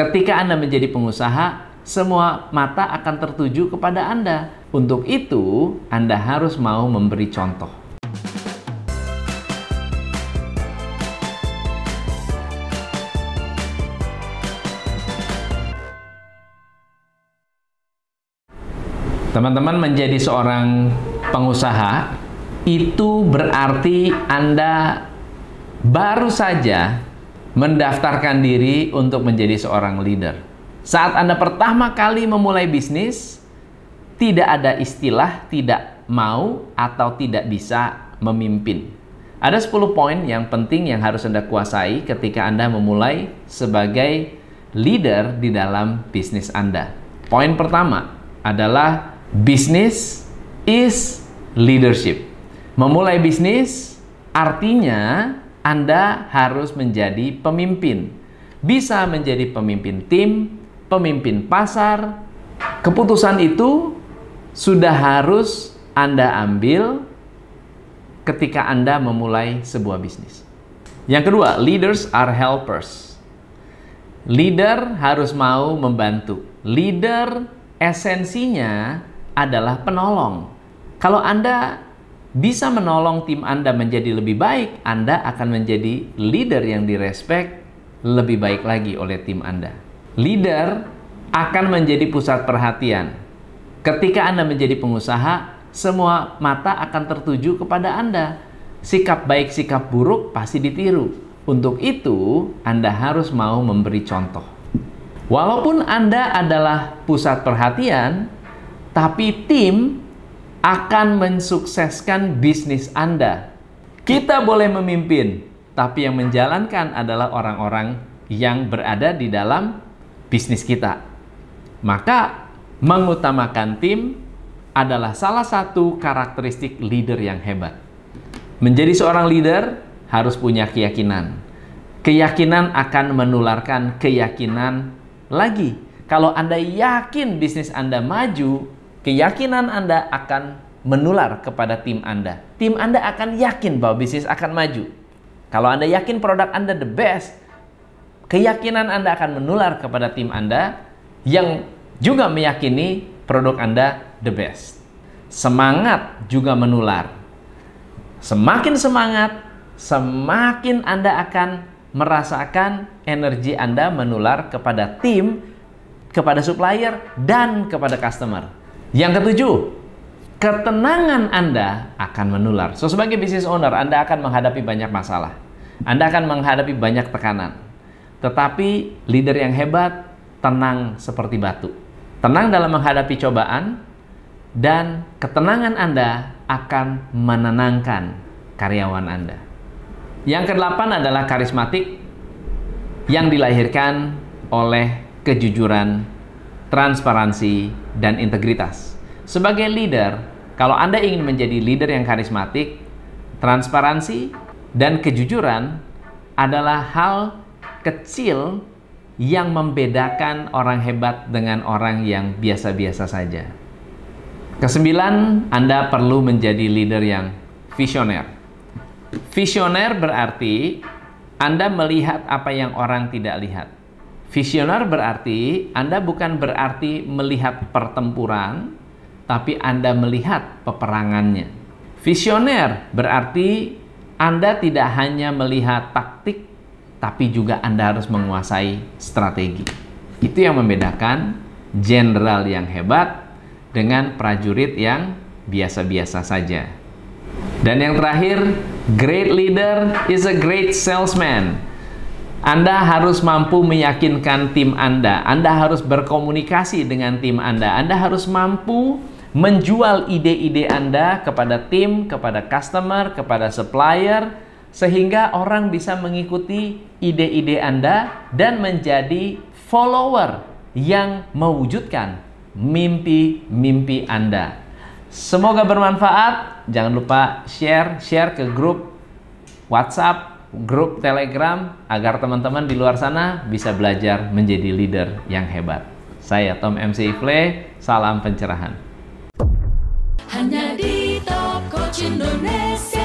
Ketika Anda menjadi pengusaha, semua mata akan tertuju kepada Anda. Untuk itu, Anda harus mau memberi contoh. Teman-teman menjadi seorang pengusaha itu berarti Anda baru saja mendaftarkan diri untuk menjadi seorang leader. Saat Anda pertama kali memulai bisnis, tidak ada istilah tidak mau atau tidak bisa memimpin. Ada 10 poin yang penting yang harus Anda kuasai ketika Anda memulai sebagai leader di dalam bisnis Anda. Poin pertama adalah Business is leadership. Memulai bisnis artinya Anda harus menjadi pemimpin. Bisa menjadi pemimpin tim, pemimpin pasar. Keputusan itu sudah harus Anda ambil ketika Anda memulai sebuah bisnis. Yang kedua, leaders are helpers. Leader harus mau membantu. Leader esensinya adalah penolong. Kalau Anda bisa menolong tim Anda menjadi lebih baik, Anda akan menjadi leader yang direspek lebih baik lagi oleh tim Anda. Leader akan menjadi pusat perhatian. Ketika Anda menjadi pengusaha, semua mata akan tertuju kepada Anda. Sikap baik, sikap buruk pasti ditiru. Untuk itu, Anda harus mau memberi contoh. Walaupun Anda adalah pusat perhatian, tapi tim akan mensukseskan bisnis Anda. Kita boleh memimpin, tapi yang menjalankan adalah orang-orang yang berada di dalam bisnis kita. Maka, mengutamakan tim adalah salah satu karakteristik leader yang hebat. Menjadi seorang leader harus punya keyakinan. Keyakinan akan menularkan keyakinan lagi. Kalau Anda yakin bisnis Anda maju, keyakinan Anda akan menular kepada tim Anda. Tim Anda akan yakin bahwa bisnis akan maju. Kalau Anda yakin produk Anda the best, keyakinan Anda akan menular kepada tim Anda yang juga meyakini produk Anda the best. Semangat juga menular. Semakin semangat, semakin Anda akan merasakan energi Anda menular kepada tim, kepada supplier, dan kepada customer. Yang ketujuh, ketenangan Anda akan menular. So, sebagai business owner, Anda akan menghadapi banyak masalah. Anda akan menghadapi banyak tekanan. Tetapi leader yang hebat tenang seperti batu. Tenang dalam menghadapi cobaan dan ketenangan Anda akan menenangkan karyawan Anda. Yang kedelapan adalah karismatik yang dilahirkan oleh kejujuran transparansi, dan integritas. Sebagai leader, kalau Anda ingin menjadi leader yang karismatik, transparansi dan kejujuran adalah hal kecil yang membedakan orang hebat dengan orang yang biasa-biasa saja. Kesembilan, Anda perlu menjadi leader yang visioner. Visioner berarti Anda melihat apa yang orang tidak lihat. Visioner berarti Anda bukan berarti melihat pertempuran, tapi Anda melihat peperangannya. Visioner berarti Anda tidak hanya melihat taktik, tapi juga Anda harus menguasai strategi. Itu yang membedakan jenderal yang hebat dengan prajurit yang biasa-biasa saja. Dan yang terakhir, great leader is a great salesman. Anda harus mampu meyakinkan tim Anda. Anda harus berkomunikasi dengan tim Anda. Anda harus mampu menjual ide-ide Anda kepada tim, kepada customer, kepada supplier, sehingga orang bisa mengikuti ide-ide Anda dan menjadi follower yang mewujudkan mimpi-mimpi Anda. Semoga bermanfaat. Jangan lupa share, share ke grup WhatsApp grup Telegram agar teman-teman di luar sana bisa belajar menjadi leader yang hebat. Saya Tom MC Ifle, salam pencerahan. Hanya di Top Coach Indonesia.